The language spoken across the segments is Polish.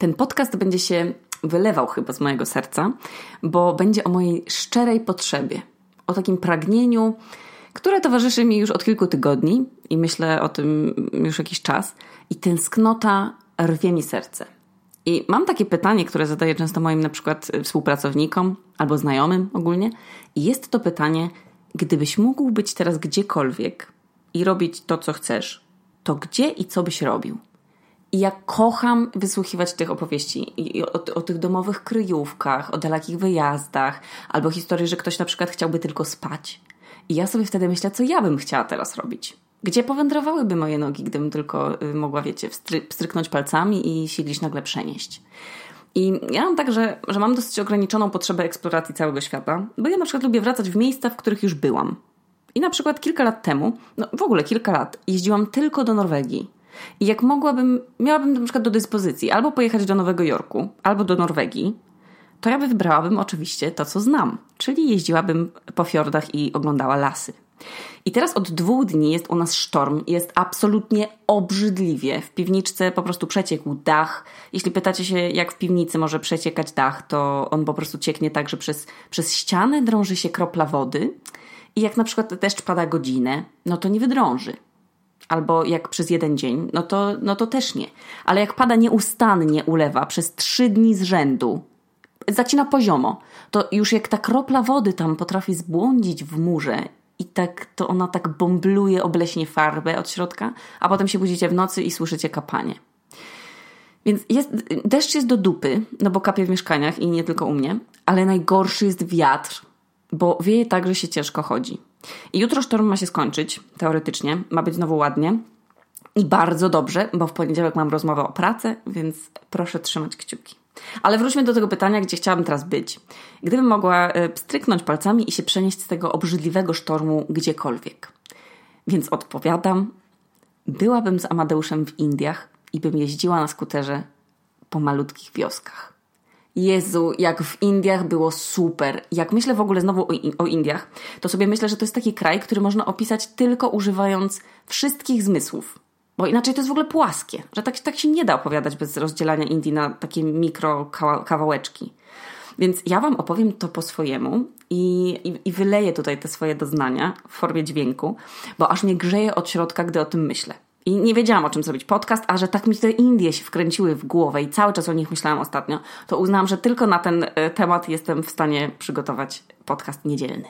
Ten podcast będzie się wylewał chyba z mojego serca, bo będzie o mojej szczerej potrzebie, o takim pragnieniu, które towarzyszy mi już od kilku tygodni i myślę o tym już jakiś czas, i tęsknota rwie mi serce. I mam takie pytanie, które zadaję często moim na przykład współpracownikom albo znajomym ogólnie. I jest to pytanie, gdybyś mógł być teraz gdziekolwiek i robić to, co chcesz, to gdzie i co byś robił? I ja kocham wysłuchiwać tych opowieści I o, o, tych domowych kryjówkach, o dalekich wyjazdach, albo historii, że ktoś na przykład chciałby tylko spać. I ja sobie wtedy myślę, co ja bym chciała teraz robić. Gdzie powędrowałyby moje nogi, gdybym tylko y, mogła, wiecie, wstry- palcami i się gdzieś nagle przenieść. I ja mam tak, że, że mam dosyć ograniczoną potrzebę eksploracji całego świata, bo ja na przykład lubię wracać w miejsca, w których już byłam. I na przykład kilka lat temu, no w ogóle kilka lat, jeździłam tylko do Norwegii. I jak mogłabym, miałabym na przykład do dyspozycji albo pojechać do Nowego Jorku, albo do Norwegii, to ja wybrałabym oczywiście to, co znam, czyli jeździłabym po fiordach i oglądała lasy. I teraz od dwóch dni jest u nas sztorm jest absolutnie obrzydliwie. W piwniczce po prostu przeciekł dach. Jeśli pytacie się, jak w piwnicy może przeciekać dach, to on po prostu cieknie tak, że przez, przez ścianę drąży się kropla wody. I jak na przykład deszcz pada godzinę, no to nie wydrąży. Albo jak przez jeden dzień, no to, no to też nie. Ale jak pada nieustannie ulewa przez trzy dni z rzędu, zacina poziomo, to już jak ta kropla wody tam potrafi zbłądzić w murze i tak to ona tak bombluje obleśnie farbę od środka, a potem się budzicie w nocy i słyszycie kapanie. Więc jest, deszcz jest do dupy, no bo kapie w mieszkaniach i nie tylko u mnie, ale najgorszy jest wiatr, bo wieje tak, że się ciężko chodzi. I jutro sztorm ma się skończyć, teoretycznie, ma być znowu ładnie. I bardzo dobrze, bo w poniedziałek mam rozmowę o pracę, więc proszę trzymać kciuki. Ale wróćmy do tego pytania, gdzie chciałabym teraz być. Gdybym mogła e, stryknąć palcami i się przenieść z tego obrzydliwego sztormu gdziekolwiek. Więc odpowiadam, byłabym z Amadeuszem w Indiach i bym jeździła na skuterze po malutkich wioskach. Jezu, jak w Indiach było super. Jak myślę w ogóle znowu o, o, Indiach, to sobie myślę, że to jest taki kraj, który można opisać tylko używając wszystkich zmysłów. Bo inaczej to jest w ogóle płaskie, że tak, tak się nie da opowiadać bez rozdzielania Indii na takie mikro kawałeczki. Więc ja Wam opowiem to po swojemu i, i, i wyleję tutaj te swoje doznania w formie dźwięku, bo aż mnie grzeje od środka, gdy o tym myślę. I nie wiedziałam o czym zrobić podcast, a że tak mi te Indie się wkręciły w głowę i cały czas o nich myślałam ostatnio, to uznałam, że tylko na ten e, temat jestem w stanie przygotować podcast niedzielny.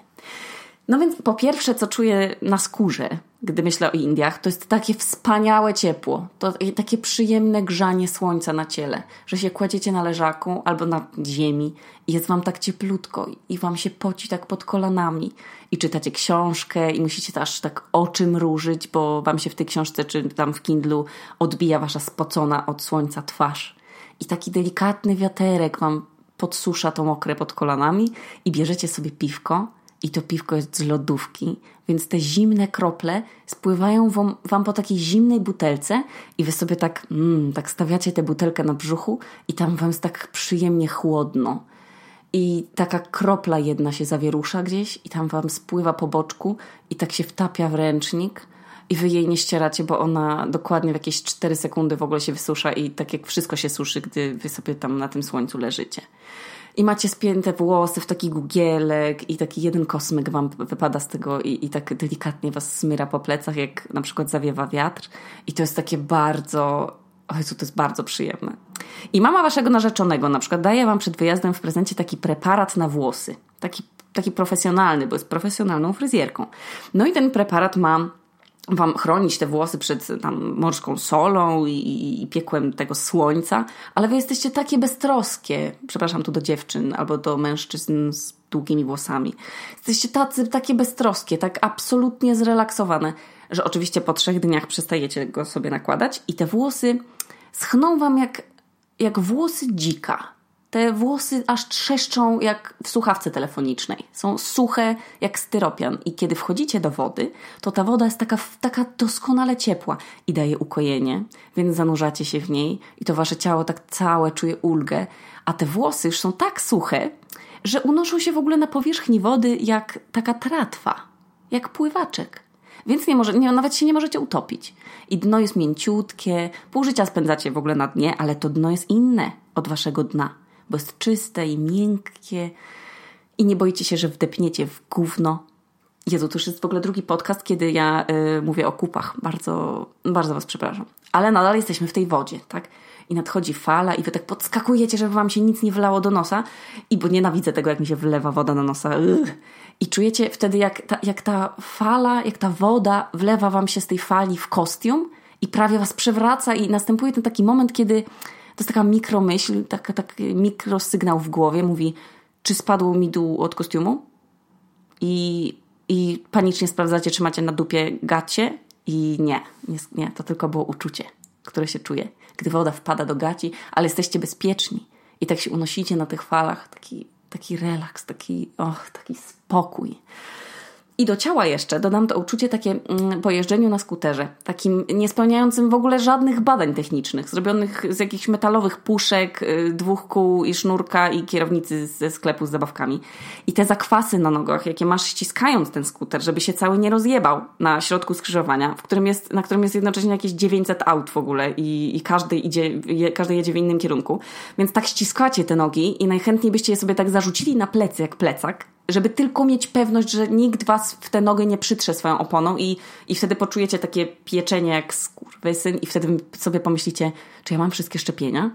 No więc po pierwsze, co czuję na skórze, gdy myślę o Indiach, to jest takie wspaniałe ciepło, to takie przyjemne grzanie słońca na ciele, że się kładziecie na leżaku albo na ziemi i jest wam tak cieplutko i wam się poci tak pod kolanami i czytacie książkę i musicie aż tak oczy mrużyć, bo wam się w tej książce czy tam w Kindlu odbija wasza spocona od słońca twarz. I taki delikatny wiaterek wam podsusza to mokre pod kolanami i bierzecie sobie piwko i to piwko jest z lodówki, więc te zimne krople spływają wam, wam po takiej zimnej butelce i wy sobie tak, mm, tak stawiacie tę butelkę na brzuchu i tam wam jest tak przyjemnie chłodno. I taka kropla jedna się zawierusza gdzieś i tam wam spływa po boczku i tak się wtapia w ręcznik i wy jej nie ścieracie, bo ona dokładnie w jakieś 4 sekundy w ogóle się wysusza i tak jak wszystko się suszy, gdy wy sobie tam na tym słońcu leżycie i macie spięte włosy w taki gugielek i taki jeden kosmyk wam wypada z tego i, i tak delikatnie was smyra po plecach, jak na przykład zawiewa wiatr. I to jest takie bardzo, o Jezu, to jest bardzo przyjemne. I mama waszego narzeczonego na przykład daje wam przed wyjazdem w prezencie taki preparat na włosy. Taki, taki profesjonalny, bo jest profesjonalną fryzjerką. No i ten preparat ma wam chronić te włosy przed tam morską solą i, i, piekłem tego słońca, ale wy jesteście takie beztroskie, przepraszam tu do dziewczyn albo do mężczyzn z długimi włosami. Jesteście tacy, takie beztroskie, tak absolutnie zrelaksowane, że oczywiście po trzech dniach przestajecie go sobie nakładać i te włosy schną wam jak, jak włosy dzika. Te włosy aż trzeszczą jak w słuchawce telefonicznej. Są suche jak styropian i kiedy wchodzicie do wody, to ta woda jest taka, taka doskonale ciepła i daje ukojenie, więc zanurzacie się w niej i to wasze ciało tak całe czuje ulgę, a te włosy już są tak suche, że unoszą się w ogóle na powierzchni wody jak taka tratwa, jak pływaczek. więc nie może, nie, nawet się nie możecie utopić. I dno jest mięciutkie, pół życia spędzacie w ogóle na dnie, ale to dno jest inne od waszego dna, bo jest czyste i miękkie i nie boicie się, że wdepniecie w gówno. Jezu, to już jest w ogóle drugi podcast, kiedy ja y, mówię o kupach. Bardzo, bardzo was przepraszam. Ale nadal jesteśmy w tej wodzie, tak? i nadchodzi fala i wy tak podskakujecie, żeby wam się nic nie wylało do nosa i bo nienawidzę tego, jak mi się wlewa woda do nosa. Ugh. I czujecie wtedy, jak ta, jak ta fala, jak ta woda wlewa wam się z tej fali w kostium i prawie was przewraca i następuje ten taki moment, kiedy to jest taka mikromyśl, taki, taki mikrosygnał w głowie, mówi, czy spadł mi dół od kostiumu? I, I panicznie sprawdzacie, czy macie na dupie gacie? I nie, nie, nie, to tylko było uczucie, które się czuje gdy woda wpada do gaci, ale jesteście bezpieczni. I tak się unosicie na tych falach, taki, taki relaks, taki, och, taki spokój. I do ciała jeszcze dodam to uczucie takie mm, po jeżdżeniu na skuterze, takim niespełniającym w ogóle żadnych badań technicznych, zrobionych z jakichś metalowych puszek, y, dwóch kół i sznurka i kierownicy ze sklepu z zabawkami. I te zakwasy na nogach, jakie masz ściskając ten skuter, żeby się cały nie rozjebał na środku skrzyżowania, w którym jest, na którym jest jednocześnie jakieś 900 aut w ogóle i, i każdy, idzie, je, każdy jedzie w innym kierunku. Więc tak ściskacie te nogi i najchętniej byście je sobie tak zarzucili na plecy jak plecak żeby tylko mieć pewność, że nikt was w tę nogę nie przytrze swoją oponą i, i wtedy poczujecie takie pieczenie jak skurwysyn i wtedy sobie pomyślicie, czy ja mam wszystkie szczepienia?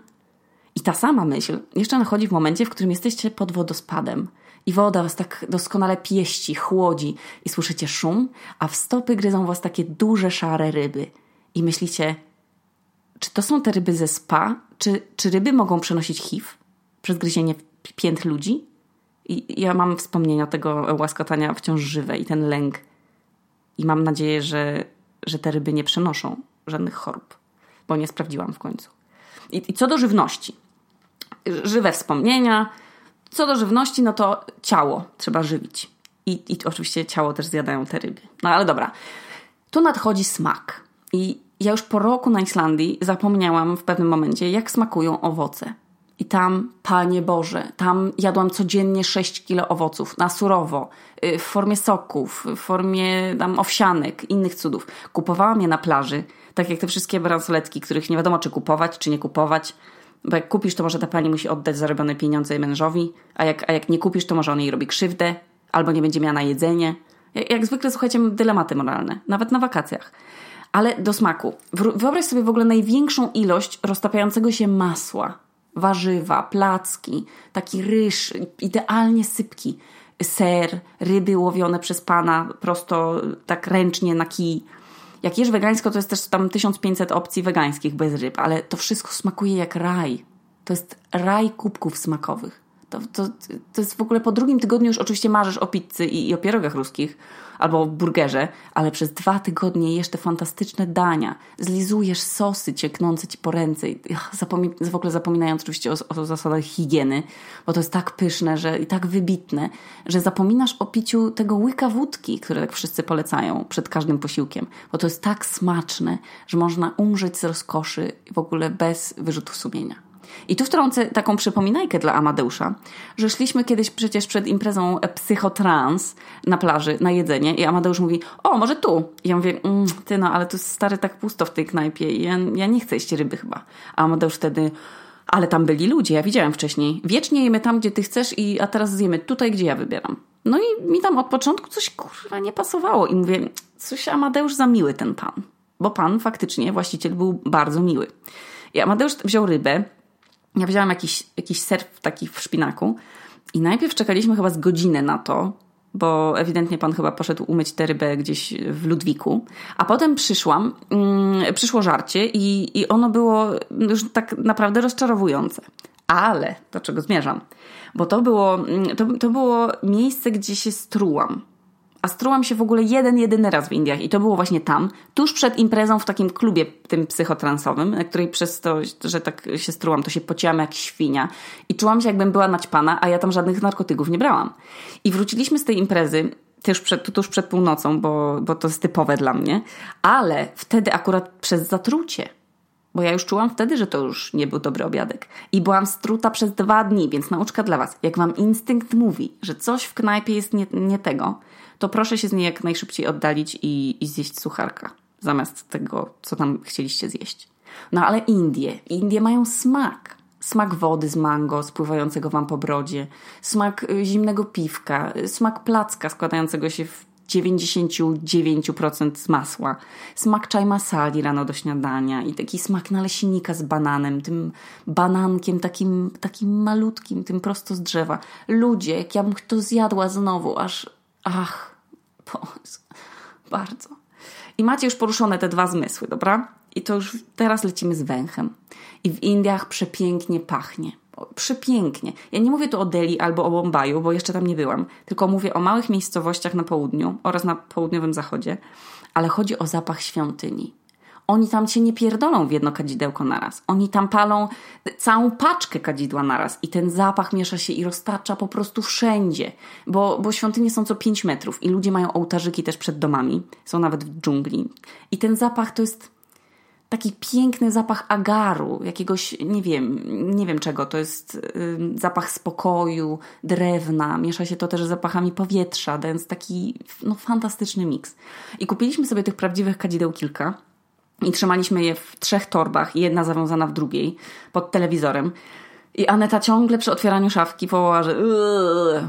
I ta sama myśl jeszcze nachodzi w momencie, w którym jesteście pod wodospadem i woda was tak doskonale pieści, chłodzi i słyszycie szum, a w stopy gryzą was takie duże, szare ryby. I myślicie, czy to są te ryby ze spa? Czy, czy ryby mogą przenosić HIV przez gryzienie pięt ludzi? I ja mam wspomnienia tego łaskotania wciąż żywe i ten lęk. I mam nadzieję, że, że te ryby nie przenoszą żadnych chorób, bo nie sprawdziłam w końcu. I, I co do żywności. Żywe wspomnienia. Co do żywności, no to ciało trzeba żywić. I, I oczywiście ciało też zjadają te ryby. No ale dobra. Tu nadchodzi smak. I ja już po roku na Islandii zapomniałam w pewnym momencie, jak smakują owoce. I tam, Panie Boże, tam jadłam codziennie 6 kilo owoców na surowo, y, w formie soków, w formie tam owsianek, innych cudów. Kupowałam je na plaży, tak jak te wszystkie bransoletki, których nie wiadomo czy kupować, czy nie kupować. Bo jak kupisz, to może ta pani musi oddać zarobione pieniądze mężowi, a jak, a jak nie kupisz, to może on jej robi krzywdę, albo nie będzie miała na jedzenie. Jak, jak zwykle, słuchajcie, dylematy moralne, nawet na wakacjach. Ale do smaku. Wyobraź sobie w ogóle największą ilość roztapiającego się masła warzywa, placki, taki ryż, idealnie sypki, ser, ryby łowione przez pana prosto tak ręcznie na kij. Jak jesz wegańsko, to jest też tam 1500 opcji wegańskich bez ryb, ale to wszystko smakuje jak raj. To jest raj kubków smakowych. To, to, to jest w ogóle po drugim tygodniu już oczywiście marzysz o pizzy i, i o pierogach ruskich albo o burgerze, ale przez dwa tygodnie jesz te fantastyczne dania, zlizujesz sosy cieknące ci po ręce, w ogóle zapominając oczywiście o, o zasadach higieny, bo to jest tak pyszne że, i tak wybitne, że zapominasz o piciu tego łyka wódki, które tak wszyscy polecają przed każdym posiłkiem, bo to jest tak smaczne, że można umrzeć z rozkoszy w ogóle bez wyrzutu sumienia. I tu wtrącę taką przypominajkę dla Amadeusza, że szliśmy kiedyś przecież przed imprezą psychotrans na plaży na jedzenie i Amadeusz mówi, o może tu. I ja mówię, mm, ty no, ale tu jest stary tak pusto w tej knajpie i ja, ja nie chcę jeść ryby chyba. A Amadeusz wtedy, ale tam byli ludzie, ja widziałem wcześniej. Wiecznie jemy tam, gdzie ty chcesz i a teraz zjemy tutaj, gdzie ja wybieram. No i mi tam od początku coś kurwa nie pasowało i mówię, coś Amadeusz za miły ten pan. Bo pan faktycznie, właściciel był bardzo miły. I Amadeusz wziął rybę, ja wzięłam jakiś, jakiś ser taki w szpinaku i najpierw czekaliśmy chyba z godzinę na to, bo ewidentnie pan chyba poszedł umyć tę rybę gdzieś w Ludwiku. A potem przyszłam, mm, przyszło żarcie i, i ono było już tak naprawdę rozczarowujące. Ale, do czego zmierzam? Bo to było, mm, to, to było miejsce, gdzie się strułam a strułam się w ogóle jeden, jedyny raz w Indiach i to było właśnie tam, tuż przed imprezą w takim klubie tym psychotransowym, na której przez to, że tak się strułam, to się pociłam jak świnia i czułam się jakbym była naćpana, a ja tam żadnych narkotyków nie brałam. I wróciliśmy z tej imprezy tuż przed, tuż przed północą, bo, bo to jest typowe dla mnie, ale wtedy akurat przez zatrucie Bo ja już czułam wtedy, że to już nie był dobry obiadek. I byłam struta przez dwa dni, więc nauczka dla Was. Jak Wam instynkt mówi, że coś w knajpie jest nie, nie tego, to proszę się z niej jak najszybciej oddalić i, i zjeść sucharka. Zamiast tego, co tam chcieliście zjeść. No ale Indie. Indie mają smak. Smak wody z mango spływającego Wam po brodzie. Smak y, zimnego piwka. Smak placka składającego się w 99% z masła. Smak czaj masali rano do śniadania i taki smak naleśnika z bananem, tym banankiem takim, takim malutkim, tym prosto z drzewa. Ludzie, jak ja bym to zjadła znowu, aż ach, bardzo. I macie już poruszone te dwa zmysły, dobra? I to już teraz lecimy z węchem. I w Indiach przepięknie pachnie przepięknie. Ja nie mówię tu o Delhi albo o Bombaju, bo jeszcze tam nie byłam, tylko mówię o małych miejscowościach na południu oraz na południowym zachodzie, ale chodzi o zapach świątyni. Oni tam cię nie pierdolą w jedno kadzidełko naraz. Oni tam palą całą paczkę kadzidła naraz i ten zapach miesza się i roztacza po prostu wszędzie, bo, bo świątynie są co 5 metrów i ludzie mają ołtarzyki też przed domami, są nawet w dżungli. I ten zapach to jest taki piękny zapach agaru, jakiegoś, nie wiem, nie wiem czego, to jest y, zapach spokoju, drewna, miesza się to też z zapachami powietrza, dając taki no, fantastyczny miks. I kupiliśmy sobie tych prawdziwych kadzideł kilka i trzymaliśmy je w trzech torbach, jedna zawiązana w drugiej, pod telewizorem. I Aneta ciągle przy otwieraniu szafki wołała, że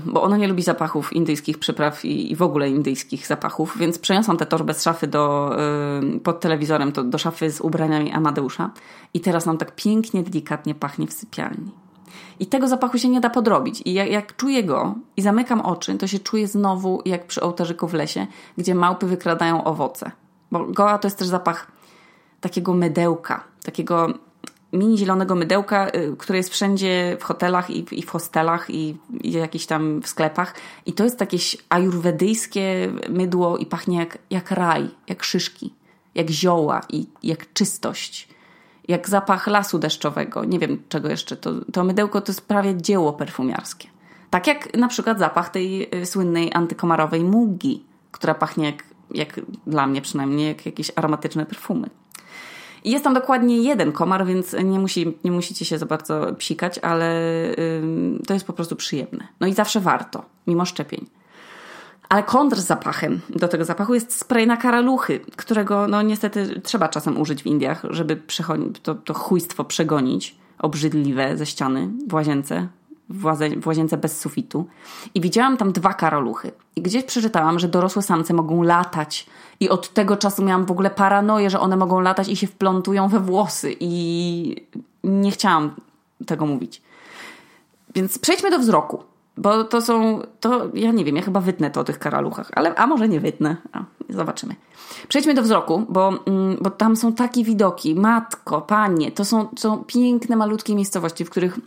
bo ona nie lubi zapachów indyjskich przypraw i, i w ogóle indyjskich zapachów, więc przeniosłam tę torbę z szafy do, yy, pod telewizorem to, do szafy z ubraniami Amadeusza i teraz nam tak pięknie, delikatnie pachnie w sypialni. I tego zapachu się nie da podrobić. I jak, jak, czuję go i zamykam oczy, to się czuję znowu jak przy ołtarzyku w lesie, gdzie małpy wykradają owoce. Bo goa to jest też zapach takiego mydełka, takiego mini zielonego mydełka, y, które jest wszędzie w hotelach i, i w hostelach i, i jakichś tam w sklepach. I to jest jakieś ajurwedyjskie mydło i pachnie jak, jak raj, jak szyszki, jak zioła i jak czystość. Jak zapach lasu deszczowego. Nie wiem czego jeszcze. To, to mydełko to jest prawie dzieło perfumiarskie. Tak jak na przykład zapach tej y, słynnej antykomarowej mugi, która pachnie jak, jak dla mnie przynajmniej, jak jakieś aromatyczne perfumy. Jest tam dokładnie jeden komar, więc nie, musi, nie musicie się za bardzo psikać, ale to jest po prostu przyjemne. No i zawsze warto, mimo szczepień. Ale zapachem do tego zapachu jest spray na karaluchy, którego no niestety trzeba czasem użyć w Indiach, żeby to, to chujstwo przegonić obrzydliwe ze ściany w łazience, w łazience bez sufitu. I widziałam tam dwa karoluchy. I gdzieś przeczytałam, że dorosłe samce mogą latać i od tego czasu miałam w ogóle paranoję, że one mogą latać i się wplątują we włosy. I nie chciałam tego mówić. Więc przejdźmy do wzroku. Bo to są, to ja nie wiem, ja chyba wytnę to o tych karaluchach, ale a może nie wytnę, a, zobaczymy. Przejdźmy do wzroku, bo, mm, bo tam są takie widoki, matko, panie, to są, są piękne, malutkie miejscowości, w których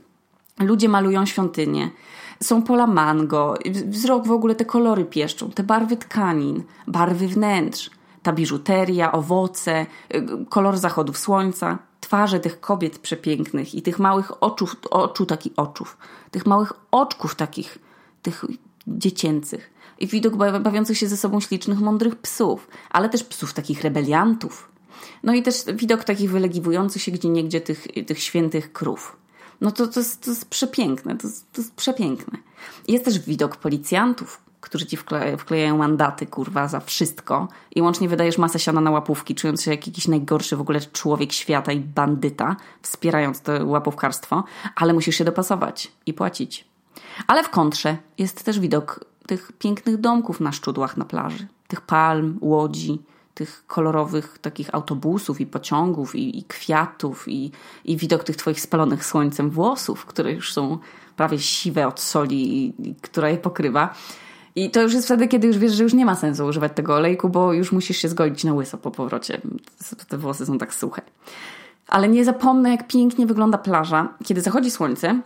ludzie malują świątynie, są pola mango, wzrok w ogóle te kolory pieszczą, te barwy tkanin, barwy wnętrz, ta biżuteria, owoce, kolor zachodów słońca, twarze tych kobiet przepięknych i tych małych oczów, oczu takich oczów, tych małych oczków takich, tych dziecięcych. I widok bawiących się ze sobą ślicznych, mądrych psów, ale też psów takich rebeliantów. No i też widok takich wylegiwujących się gdzie niegdzie tych, tych świętych krów no to, to, jest, to jest przepiękne, to jest, to jest przepiękne. Jest też widok policjantów, którzy ci wklejają, mandaty, kurwa, za wszystko i łącznie wydajesz masę siana na łapówki, czując się jak jakiś najgorszy w ogóle człowiek świata i bandyta, wspierając to łapówkarstwo, ale musisz się dopasować i płacić. Ale w kontrze jest też widok tych pięknych domków na szczudłach na plaży, tych palm, łodzi, tych kolorowych takich autobusów i pociągów i, i kwiatów i, i widok tych twoich spalonych słońcem włosów, które już są prawie siwe od soli i, i która je pokrywa. I to już jest wtedy, kiedy już wiesz, że już nie ma sensu używać tego olejku, bo już musisz się zgodzić na łyso po powrocie. Te włosy są tak suche. Ale nie zapomnę, jak pięknie wygląda plaża, kiedy zachodzi słońce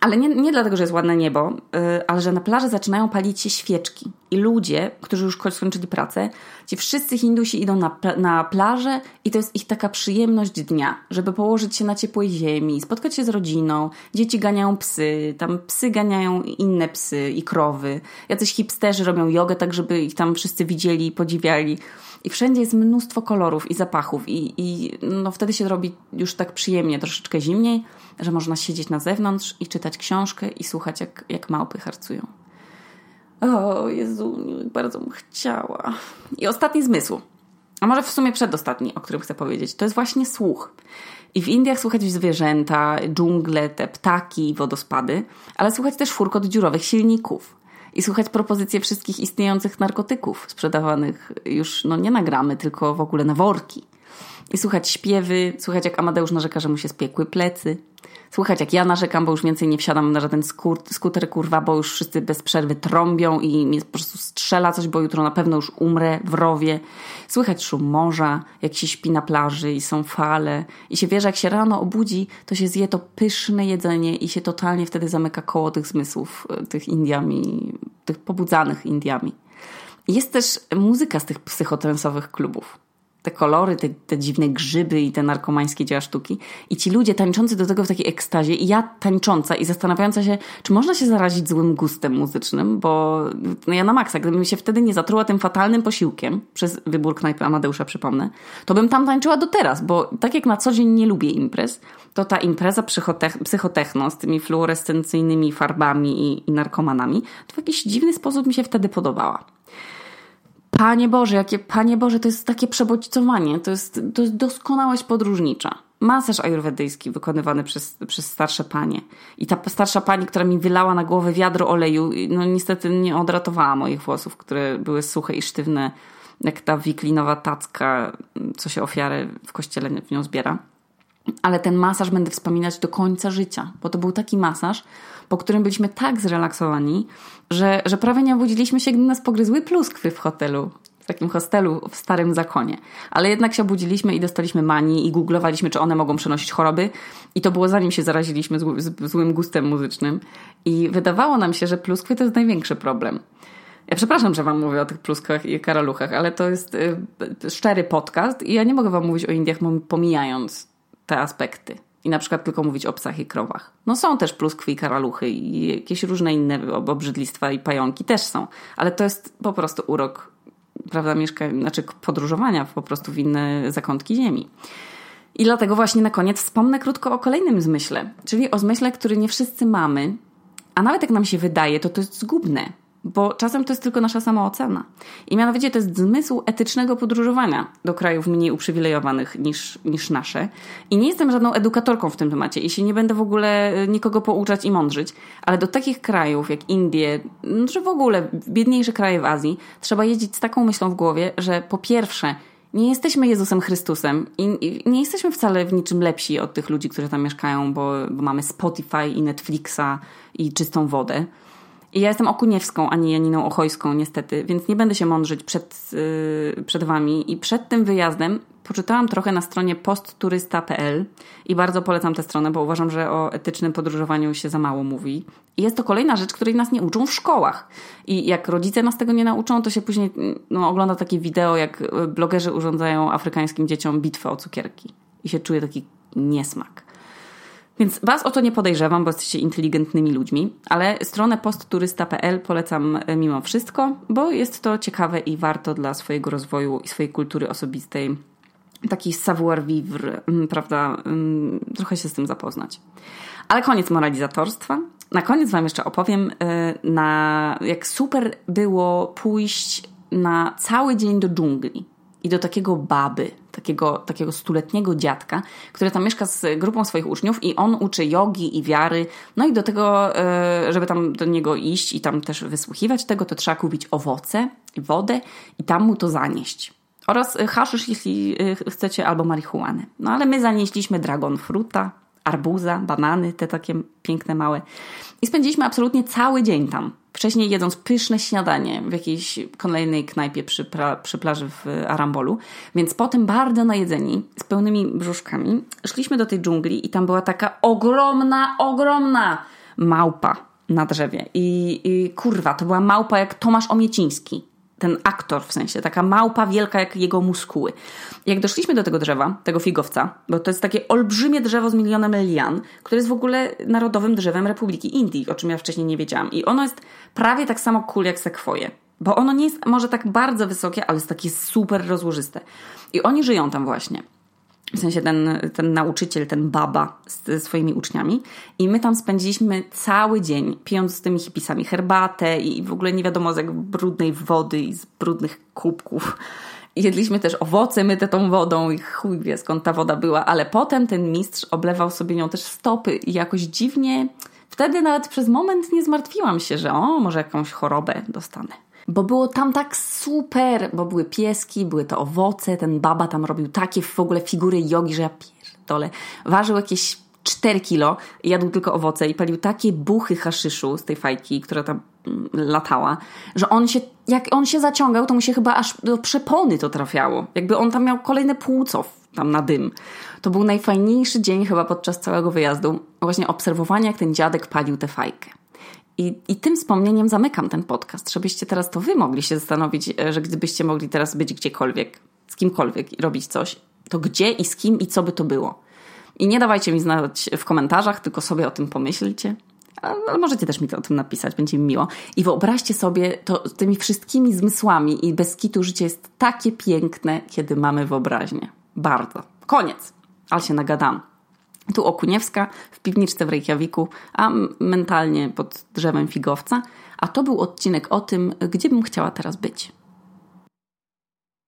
ale nie, nie dlatego, że jest ładne niebo, yy, ale że na plaży zaczynają palić się świeczki. I ludzie, którzy już skończyli pracę, ci wszyscy Hindusi idą na, na plażę i to jest ich taka przyjemność dnia, żeby położyć się na ciepłej ziemi, spotkać się z rodziną. Dzieci ganiają psy, tam psy ganiają inne psy i krowy. Jacyś hipsterzy robią jogę tak, żeby ich tam wszyscy widzieli i podziwiali. I wszędzie jest mnóstwo kolorów i zapachów i, i no wtedy się robi już tak przyjemnie, troszeczkę zimniej, że można siedzieć na zewnątrz i czytać książkę i słuchać jak, jak małpy harcują. O Jezu, bardzo bym chciała. I ostatni zmysł, a może w sumie przedostatni, o którym chcę powiedzieć, to jest właśnie słuch. I w Indiach słychać zwierzęta, dżungle, te ptaki, wodospady, ale słychać też furkot dziurowych silników. I słychać propozycje wszystkich istniejących narkotyków sprzedawanych już no nie na gramy, tylko w ogóle na worki. I słuchać śpiewy, słuchać jak Amadeusz narzeka, że mu się spiekły plecy. Słychać jak ja narzekam, bo już więcej nie wsiadam na żaden skuter, kurwa, bo już wszyscy bez przerwy trąbią i mnie po prostu strzela coś, bo jutro na pewno już umrę w rowie. Słychać szum morza, jak się śpi na plaży i są fale. I się wie, że jak się rano obudzi, to się zje to pyszne jedzenie i się totalnie wtedy zamyka koło tych zmysłów, e, tych Indiami, tych pobudzanych Indiami. Jest też muzyka z tych psychotrensowych klubów te kolory, te, te, dziwne grzyby i te narkomańskie dzieła sztuki. I ci ludzie tańczący do tego w takiej ekstazie i ja tańcząca i zastanawiająca się, czy można się zarazić złym gustem muzycznym, bo no ja na maksa, gdybym się wtedy nie zatruła tym fatalnym posiłkiem, przez wybór knajpy Amadeusza przypomnę, to bym tam tańczyła do teraz, bo tak jak na co dzień nie lubię imprez, to ta impreza psychotechno z tymi fluorescencyjnymi farbami i, i narkomanami, to w jakiś dziwny sposób mi się wtedy podobała. Panie Boże, jakie Panie Boże, to jest takie przebodźcowanie, to jest, to jest doskonałość podróżnicza. Masaż ajurwedyjski wykonywany przez, przez starsze panie. I ta starsza pani, która mi wylała na głowę wiadro oleju, no niestety nie odratowała moich włosów, które były suche i sztywne, jak ta wiklinowa tacka, co się ofiarę w kościele w nią zbiera. Ale ten masaż będę wspominać do końca życia, bo to był taki masaż, po którym byliśmy tak zrelaksowani, że, że prawie nie obudziliśmy się, gdy nas pogryzły pluskwy w hotelu. W takim hostelu w Starym Zakonie. Ale jednak się obudziliśmy i dostaliśmy manii i googlowaliśmy, czy one mogą przenosić choroby. I to było zanim się zaraziliśmy z, złym gustem muzycznym. I wydawało nam się, że pluskwy to jest największy problem. Ja przepraszam, że wam mówię o tych pluskwach i karaluchach, ale to jest y, szczery podcast i ja nie mogę wam mówić o Indiach pomijając te aspekty i na przykład tylko mówić o psach i krowach. No są też pluskwy i karaluchy i jakieś różne inne obrzydlistwa i pająki też są, ale to jest po prostu urok, prawda, mieszka, znaczy podróżowania po prostu w inne zakątki ziemi. I dlatego właśnie na koniec wspomnę krótko o kolejnym zmyśle, czyli o zmyśle, który nie wszyscy mamy, a nawet jak nam się wydaje, to to jest zgubne bo czasem to jest tylko nasza samoocena. I mianowicie to jest zmysł etycznego podróżowania do krajów mniej uprzywilejowanych niż, niż nasze. I nie jestem żadną edukatorką w tym temacie i się nie będę w ogóle e, nikogo pouczać i mądrzyć, ale do takich krajów jak Indie, no, czy w ogóle biedniejsze kraje w Azji, trzeba jeździć z taką myślą w głowie, że po pierwsze, nie jesteśmy Jezusem Chrystusem i, nie jesteśmy wcale w niczym lepsi od tych ludzi, którzy tam mieszkają, bo, bo mamy Spotify i Netflixa i czystą wodę. I ja jestem Okuniewską, a nie Janiną Ochojską niestety, więc nie będę się mądrzyć przed, yy, przed wami. I przed tym wyjazdem poczytałam trochę na stronie postturysta.pl i bardzo polecam tę stronę, bo uważam, że o etycznym podróżowaniu się za mało mówi. I jest to kolejna rzecz, której nas nie uczą w szkołach. I jak rodzice nas tego nie nauczą, to się później no, ogląda takie wideo, jak blogerzy urządzają afrykańskim dzieciom bitwę o cukierki. I się czuje taki niesmak. Więc Was o to nie podejrzewam, bo jesteście inteligentnymi ludźmi, ale stronę postturysta.pl polecam e, mimo wszystko, bo jest to ciekawe i warto dla swojego rozwoju i swojej kultury osobistej taki savoir vivre, mm, prawda, mm, trochę się z tym zapoznać. Ale koniec moralizatorstwa. Na koniec Wam jeszcze opowiem, e, na, jak super było pójść na cały dzień do dżungli i do takiego baby, takiego, takiego stuletniego dziadka, który tam mieszka z grupą swoich uczniów i on uczy jogi i wiary. No i do tego, e, żeby tam do niego iść i tam też wysłuchiwać tego, to trzeba kupić owoce wodę i tam mu to zanieść. Oraz haszysz, jeśli e, chcecie, albo marihuanę. No ale my zanieśliśmy dragon fruta, arbuza, banany, te takie piękne małe. I spędziliśmy absolutnie cały dzień tam. Wcześniej jedząc pyszne śniadanie w jakiejś kolejnej knajpie przy, pra, przy plaży w Arambolu. Więc potem bardzo najedzeni, z pełnymi brzuszkami, szliśmy do tej dżungli i tam była taka ogromna, ogromna małpa na drzewie. I, i kurwa, to była małpa jak Tomasz Omieciński ten aktor w sensie, taka małpa wielka jak jego muskuły. Jak doszliśmy do tego drzewa, tego figowca, bo to jest takie olbrzymie drzewo z milionem lian, które jest w ogóle narodowym drzewem Republiki Indii, o czym ja wcześniej nie wiedziałam. I ono jest prawie tak samo cool jak sekwoje. Bo ono nie jest może tak bardzo wysokie, ale jest takie super rozłożyste. I oni żyją tam właśnie. W sensie ten, ten nauczyciel, ten baba z swoimi uczniami. I my tam spędziliśmy cały dzień, pijąc z tymi hipisami herbatę i w ogóle nie wiadomo z jak brudnej wody i z brudnych kubków. Jedliśmy też owoce myte tą wodą i chuj wie skąd ta woda była, ale potem ten mistrz oblewał sobie nią też stopy i jakoś dziwnie... Wtedy nawet przez moment nie zmartwiłam się, że o, może jakąś chorobę dostanę bo było tam tak super, bo były pieski, były to owoce, ten baba tam robił takie w ogóle figury jogi, że ja pierdolę. Ważył jakieś 4 kilo, jadł tylko owoce i palił takie buchy haszyszu z tej fajki, która tam mm, latała, że on się, jak on się zaciągał, to mu się chyba aż do przepony to trafiało. Jakby on tam miał kolejne płuco tam na dym. To był najfajniejszy dzień chyba podczas całego wyjazdu. Właśnie obserwowanie, jak ten dziadek palił tę fajkę. I, I tym wspomnieniem zamykam ten podcast, żebyście teraz to wy mogli się zastanowić, e, że gdybyście mogli teraz być gdziekolwiek, z kimkolwiek i robić coś, to gdzie i z kim i co by to było. I nie dawajcie mi znać w komentarzach, tylko sobie o tym pomyślcie. Ale możecie też mi to o tym napisać, będzie mi miło. I wyobraźcie sobie to tymi wszystkimi zmysłami i bez kitu życie jest takie piękne, kiedy mamy wyobraźnię. Bardzo. Koniec. Ale się nagadam. Tu Okuniewska w piwniczce w Reykjaviku, a mentalnie pod drzewem figowca. A to był odcinek o tym, gdzie bym chciała teraz być.